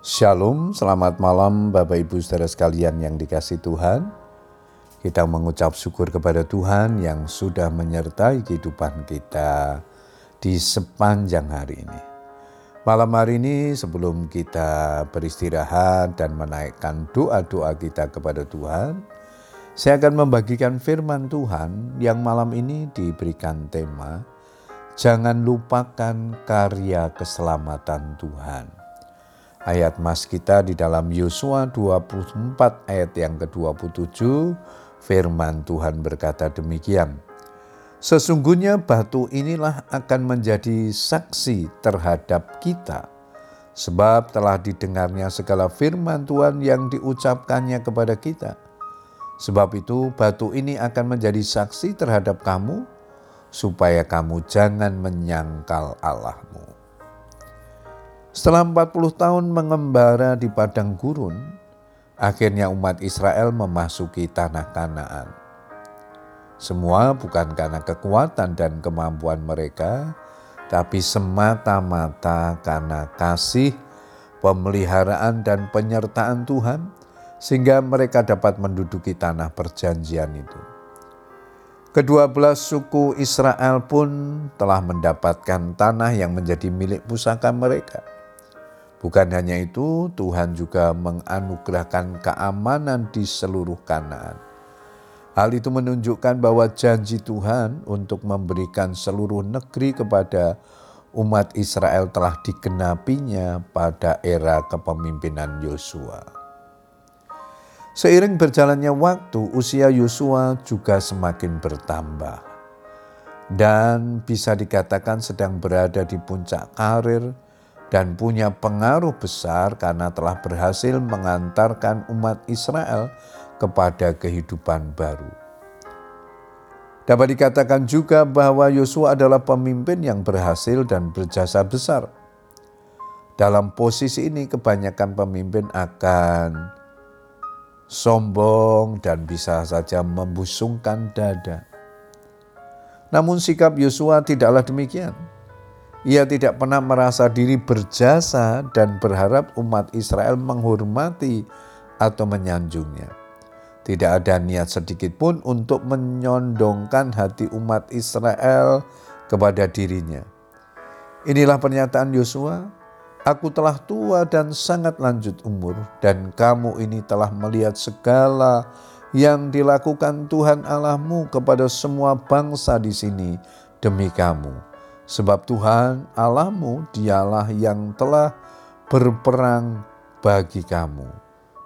Shalom, selamat malam Bapak Ibu saudara sekalian yang dikasih Tuhan. Kita mengucap syukur kepada Tuhan yang sudah menyertai kehidupan kita di sepanjang hari ini. Malam hari ini sebelum kita beristirahat dan menaikkan doa-doa kita kepada Tuhan, saya akan membagikan firman Tuhan yang malam ini diberikan tema Jangan lupakan karya keselamatan Tuhan. Ayat mas kita di dalam Yosua 24 ayat yang ke-27 firman Tuhan berkata demikian. Sesungguhnya batu inilah akan menjadi saksi terhadap kita sebab telah didengarnya segala firman Tuhan yang diucapkannya kepada kita. Sebab itu batu ini akan menjadi saksi terhadap kamu supaya kamu jangan menyangkal Allahmu. Setelah 40 tahun mengembara di padang gurun, akhirnya umat Israel memasuki tanah Kanaan. Semua bukan karena kekuatan dan kemampuan mereka, tapi semata-mata karena kasih, pemeliharaan, dan penyertaan Tuhan, sehingga mereka dapat menduduki tanah perjanjian itu. Kedua belas suku Israel pun telah mendapatkan tanah yang menjadi milik pusaka mereka. Bukan hanya itu, Tuhan juga menganugerahkan keamanan di seluruh Kanaan. Hal itu menunjukkan bahwa janji Tuhan untuk memberikan seluruh negeri kepada umat Israel telah dikenapinya pada era kepemimpinan Yosua. Seiring berjalannya waktu, usia Yosua juga semakin bertambah dan bisa dikatakan sedang berada di puncak karir dan punya pengaruh besar karena telah berhasil mengantarkan umat Israel kepada kehidupan baru. Dapat dikatakan juga bahwa Yosua adalah pemimpin yang berhasil dan berjasa besar. Dalam posisi ini kebanyakan pemimpin akan sombong dan bisa saja membusungkan dada. Namun sikap Yosua tidaklah demikian. Ia tidak pernah merasa diri berjasa dan berharap umat Israel menghormati atau menyanjungnya. Tidak ada niat sedikit pun untuk menyondongkan hati umat Israel kepada dirinya. Inilah pernyataan Yosua, Aku telah tua dan sangat lanjut umur, dan kamu ini telah melihat segala yang dilakukan Tuhan Allahmu kepada semua bangsa di sini demi kamu Sebab Tuhan Allahmu dialah yang telah berperang bagi kamu.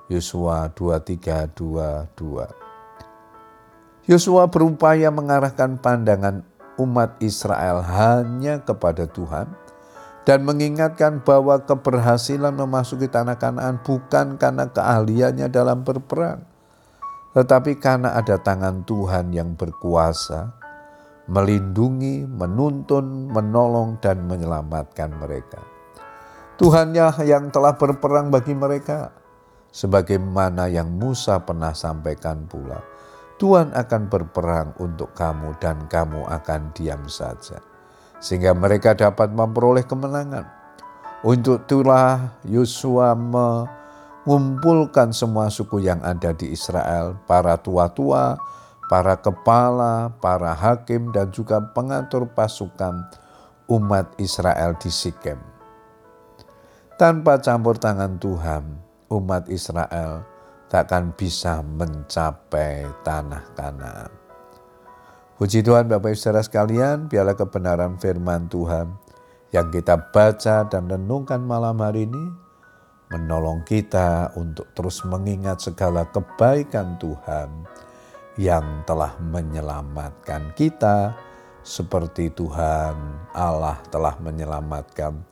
Yosua 23:22. Yosua berupaya mengarahkan pandangan umat Israel hanya kepada Tuhan dan mengingatkan bahwa keberhasilan memasuki tanah Kanaan bukan karena keahliannya dalam berperang, tetapi karena ada tangan Tuhan yang berkuasa melindungi, menuntun, menolong, dan menyelamatkan mereka. Tuhannya yang telah berperang bagi mereka, sebagaimana yang Musa pernah sampaikan pula. Tuhan akan berperang untuk kamu dan kamu akan diam saja. Sehingga mereka dapat memperoleh kemenangan. Untuk itulah Yosua mengumpulkan semua suku yang ada di Israel, para tua-tua, para kepala, para hakim, dan juga pengatur pasukan umat Israel di Sikem. Tanpa campur tangan Tuhan, umat Israel takkan bisa mencapai tanah Kanaan. Puji Tuhan Bapak Ibu Saudara sekalian, biarlah kebenaran firman Tuhan yang kita baca dan renungkan malam hari ini menolong kita untuk terus mengingat segala kebaikan Tuhan yang telah menyelamatkan kita, seperti Tuhan Allah telah menyelamatkan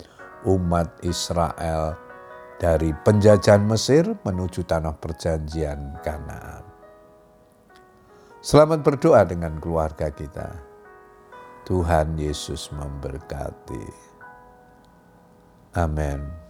umat Israel dari penjajahan Mesir menuju tanah perjanjian Kanaan. Selamat berdoa dengan keluarga kita. Tuhan Yesus memberkati. Amin.